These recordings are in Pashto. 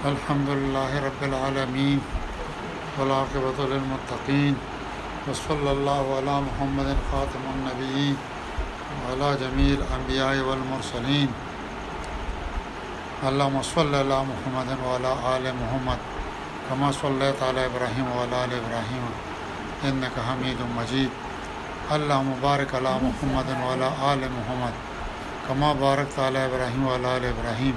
الحمد لله رب العالمين والعاقبة للمتقين وصلى الله على محمد خاتم النبيين وعلى جميع الأنبياء والمرسلين اللهم صل على محمد وعلى آل محمد كما صليت على إبراهيم وعلى آل إبراهيم إنك حميد مجيد اللهم بارك على محمد وعلى آل محمد كما باركت على إبراهيم وعلى آل إبراهيم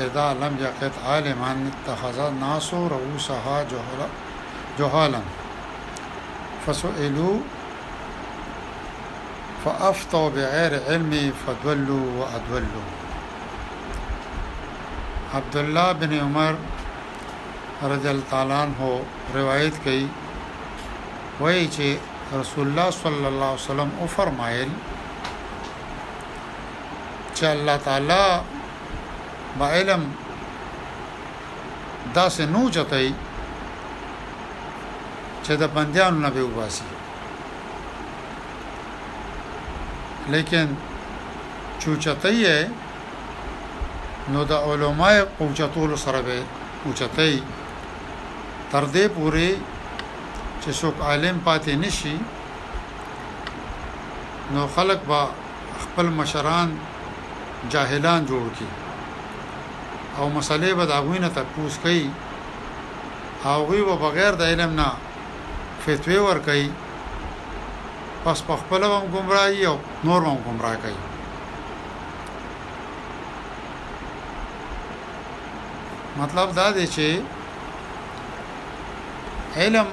اذا لم یقد عالما اتخذ الناس رؤوسها جهالا فسئلوا فافتوا بغیر علم فدولوا وادولوا عبد الله بن عمر رضی الله تعالی عنہ روایت کړي وایي چې رسول الله صلی الله علیه وسلم او فرمایل چې الله تعالی به علم داسې نو چتای چې د بندیانو نه به وباسي لیکن چوچتای نو د علماء اوچتول سره به اوچتای تر دې پوري چې څوک عالم پاتې نشي نو خلق با خپل مشران جاهلان جوړ کړي او مسلې به د هغوی نه تپوس کوي هغوی به بغیر د علم نه فتوی ور کوي پس په خپل هم گمراهي او نور هم گمراه کوي مطلب دا دی چې علم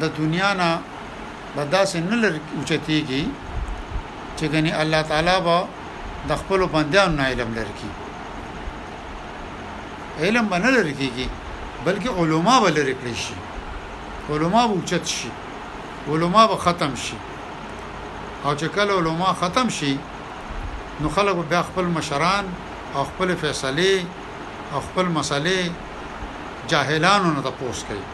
د دنیا نه به داسې نه لرې اوچتېږي چې ګنې الله تعالی به د خپل بندیانو نه علم لري کی علم به نه لري کېږي بلکې علما به لري کړی شي علما به اوچت شي علما به ختم شي او چې کله علما ختم شي نو خلک بیا خپل مشران او خپل فیصله او خپل مسلې جاهلانو نه تاسو کوي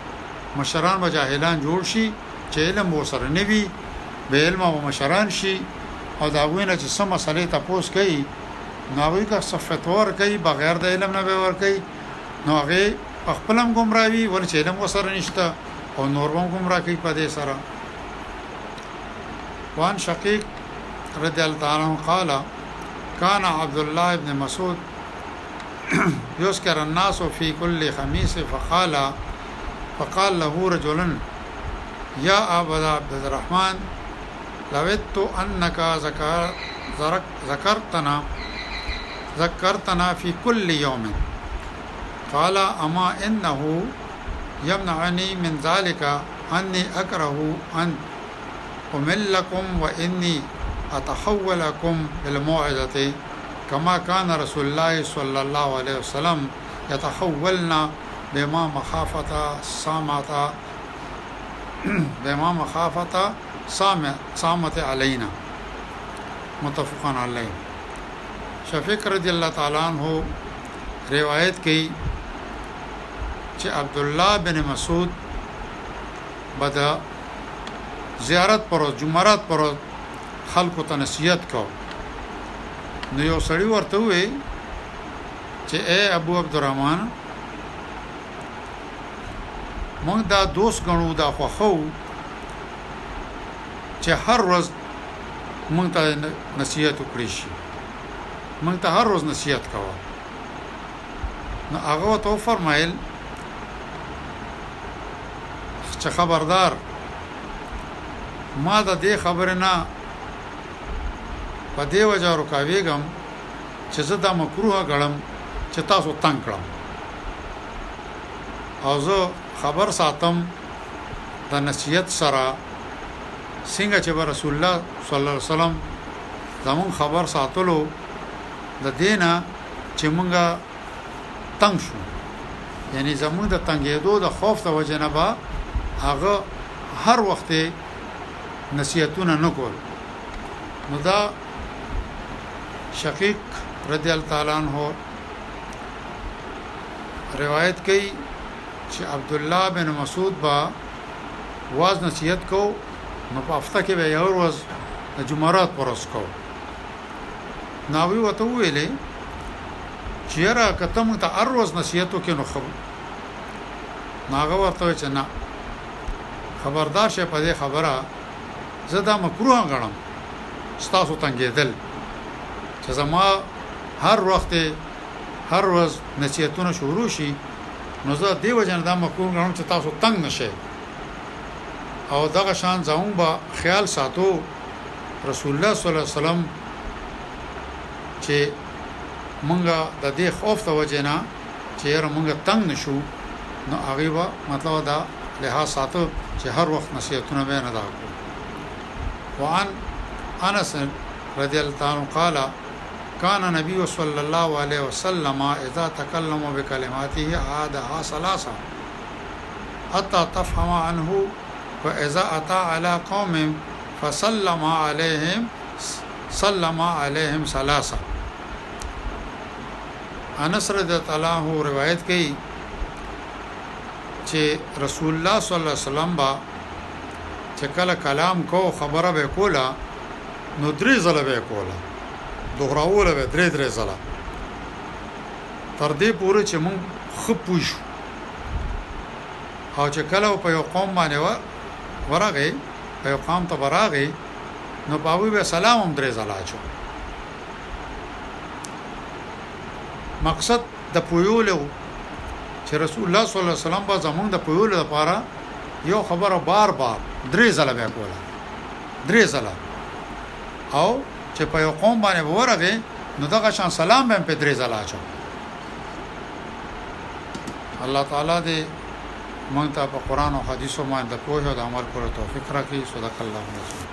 مشران به جاهلان جوړ شي چې علم به ورسره نه وي، بې علمه به مشران شي او د هغوی نه چې څه مسئلې تپوس کوي نو هغوی که څه فتوا ورکوي بغیر د علم نه به ورکوي نو هغه په خپل هم ګمراه وي ولې چې علم وسره نشته او نور هم ګمراه کوي په دې سره وان شقیق رضی الله تعالی عنہ قال كان عبد الله ابن مسعود يذكر الناس في كل خميس فقال فقال له رجل يا أبا عبد الرحمن لودت أنك ذكر ذكرتنا ذكرتنا في كل يوم قال أما إنه يمنعني من ذلك أني أكره أن أملكم وإني أتحولكم بالموعظة كما كان رسول الله صلى الله عليه وسلم يتخولن بما مخافة سامة بما مخافة سامة علينا متفقا علیه شفیق رضی الله تعالی عنہ روایت کوي چې عبد الله بن مسعود بدا زیارت پر جمعرات پر خلکو ته نصیحت کو نو یو سړی ورته وي چې اے ابو عبدالرحمن مونږ دا دوست غنو دا خوخو چې هر ورځ مونږ ته نصیحت وکړي شي مونږ ته هر ورځ نصیحت کاوه نو هغه تو فرمایل چې خبردار ما د دې خبرې نه په دې وجه رکاوېږم چې زه دا مکروه ګڼم چې تاسو تنگ کړم او زه خبر ساتم د نصیحت سره څنګه چې رسول الله صلی الله علیه وسلم زمون خبر ساتلو د دینه چې مونږه تنگ شو یعنی زمون د تنگېدو د خوف د وجه نه با هغه هر وخت نصیحتونه نکول نو دا شقیق رضی الله تعالی عنہ روایت کوي چې عبد الله بن مسعود با واز نصیحت کو نو په هفته کې به یو ورځ د جمعرات پر ورځ کو ناوی وته ویلې چیرې کته مونږ ته هر ورځ نصیحت وکې نو خبر ناغه ورته چې نه خبردار شه په دې خبره زه دا مکروه غنم ستاسو تنګېدل چې زما هر وخت هر ورځ نصیحتونه شروع شي نو زه دی وجنه دا مکرون غواړم چې تاسو تنگ نشئ او دغه شان زموږ به خیال ساتو رسول الله صلی الله علیه وسلم چې مونږه د دې خوف ته وجنه چې هر مونږه تنگ نشو نو هغه به مطلب دا له ساتو چې هر وخت نصیحتونه به نه دا کوو وعن انس رضی الله تعالی عنه قال كان نبی صلی الله علیه وسلم اذا تکلم بكلماته عادها ثلاثه حتى تفهم عنه فاذا اتى على قوم فسلم عليهم سلم عليهم ثلاثه انس رضی الله تعالی عنہ روایت کړي چې رسول الله صلی الله علیه وسلم با چې کله کلام کوو خبره به کوله نو درې ځله به کوله دوهراوله به درې درې ځله تر دې پورې چې مونږ خپوش او چې کله په یو قوم باندې و ورغه په یو قوم ته ورغه نو پاوی به سلام هم درې ځله اچو مقصد ده پوهیولی وو چه رسول الله صلی الله علیه وسلم به زمونږ ده پوهیولو لپاره یو خبره بار بار درې ځله بیا کوله درې ځله او چې په یو قوم باندې ورغه نو دغه شان سلام به په درې ځله اچو الله تعالی دې مونږ ته په قران او حدیثو باندې د پوهه او د عمل کولو توفیق راکړي صدق الله العظیم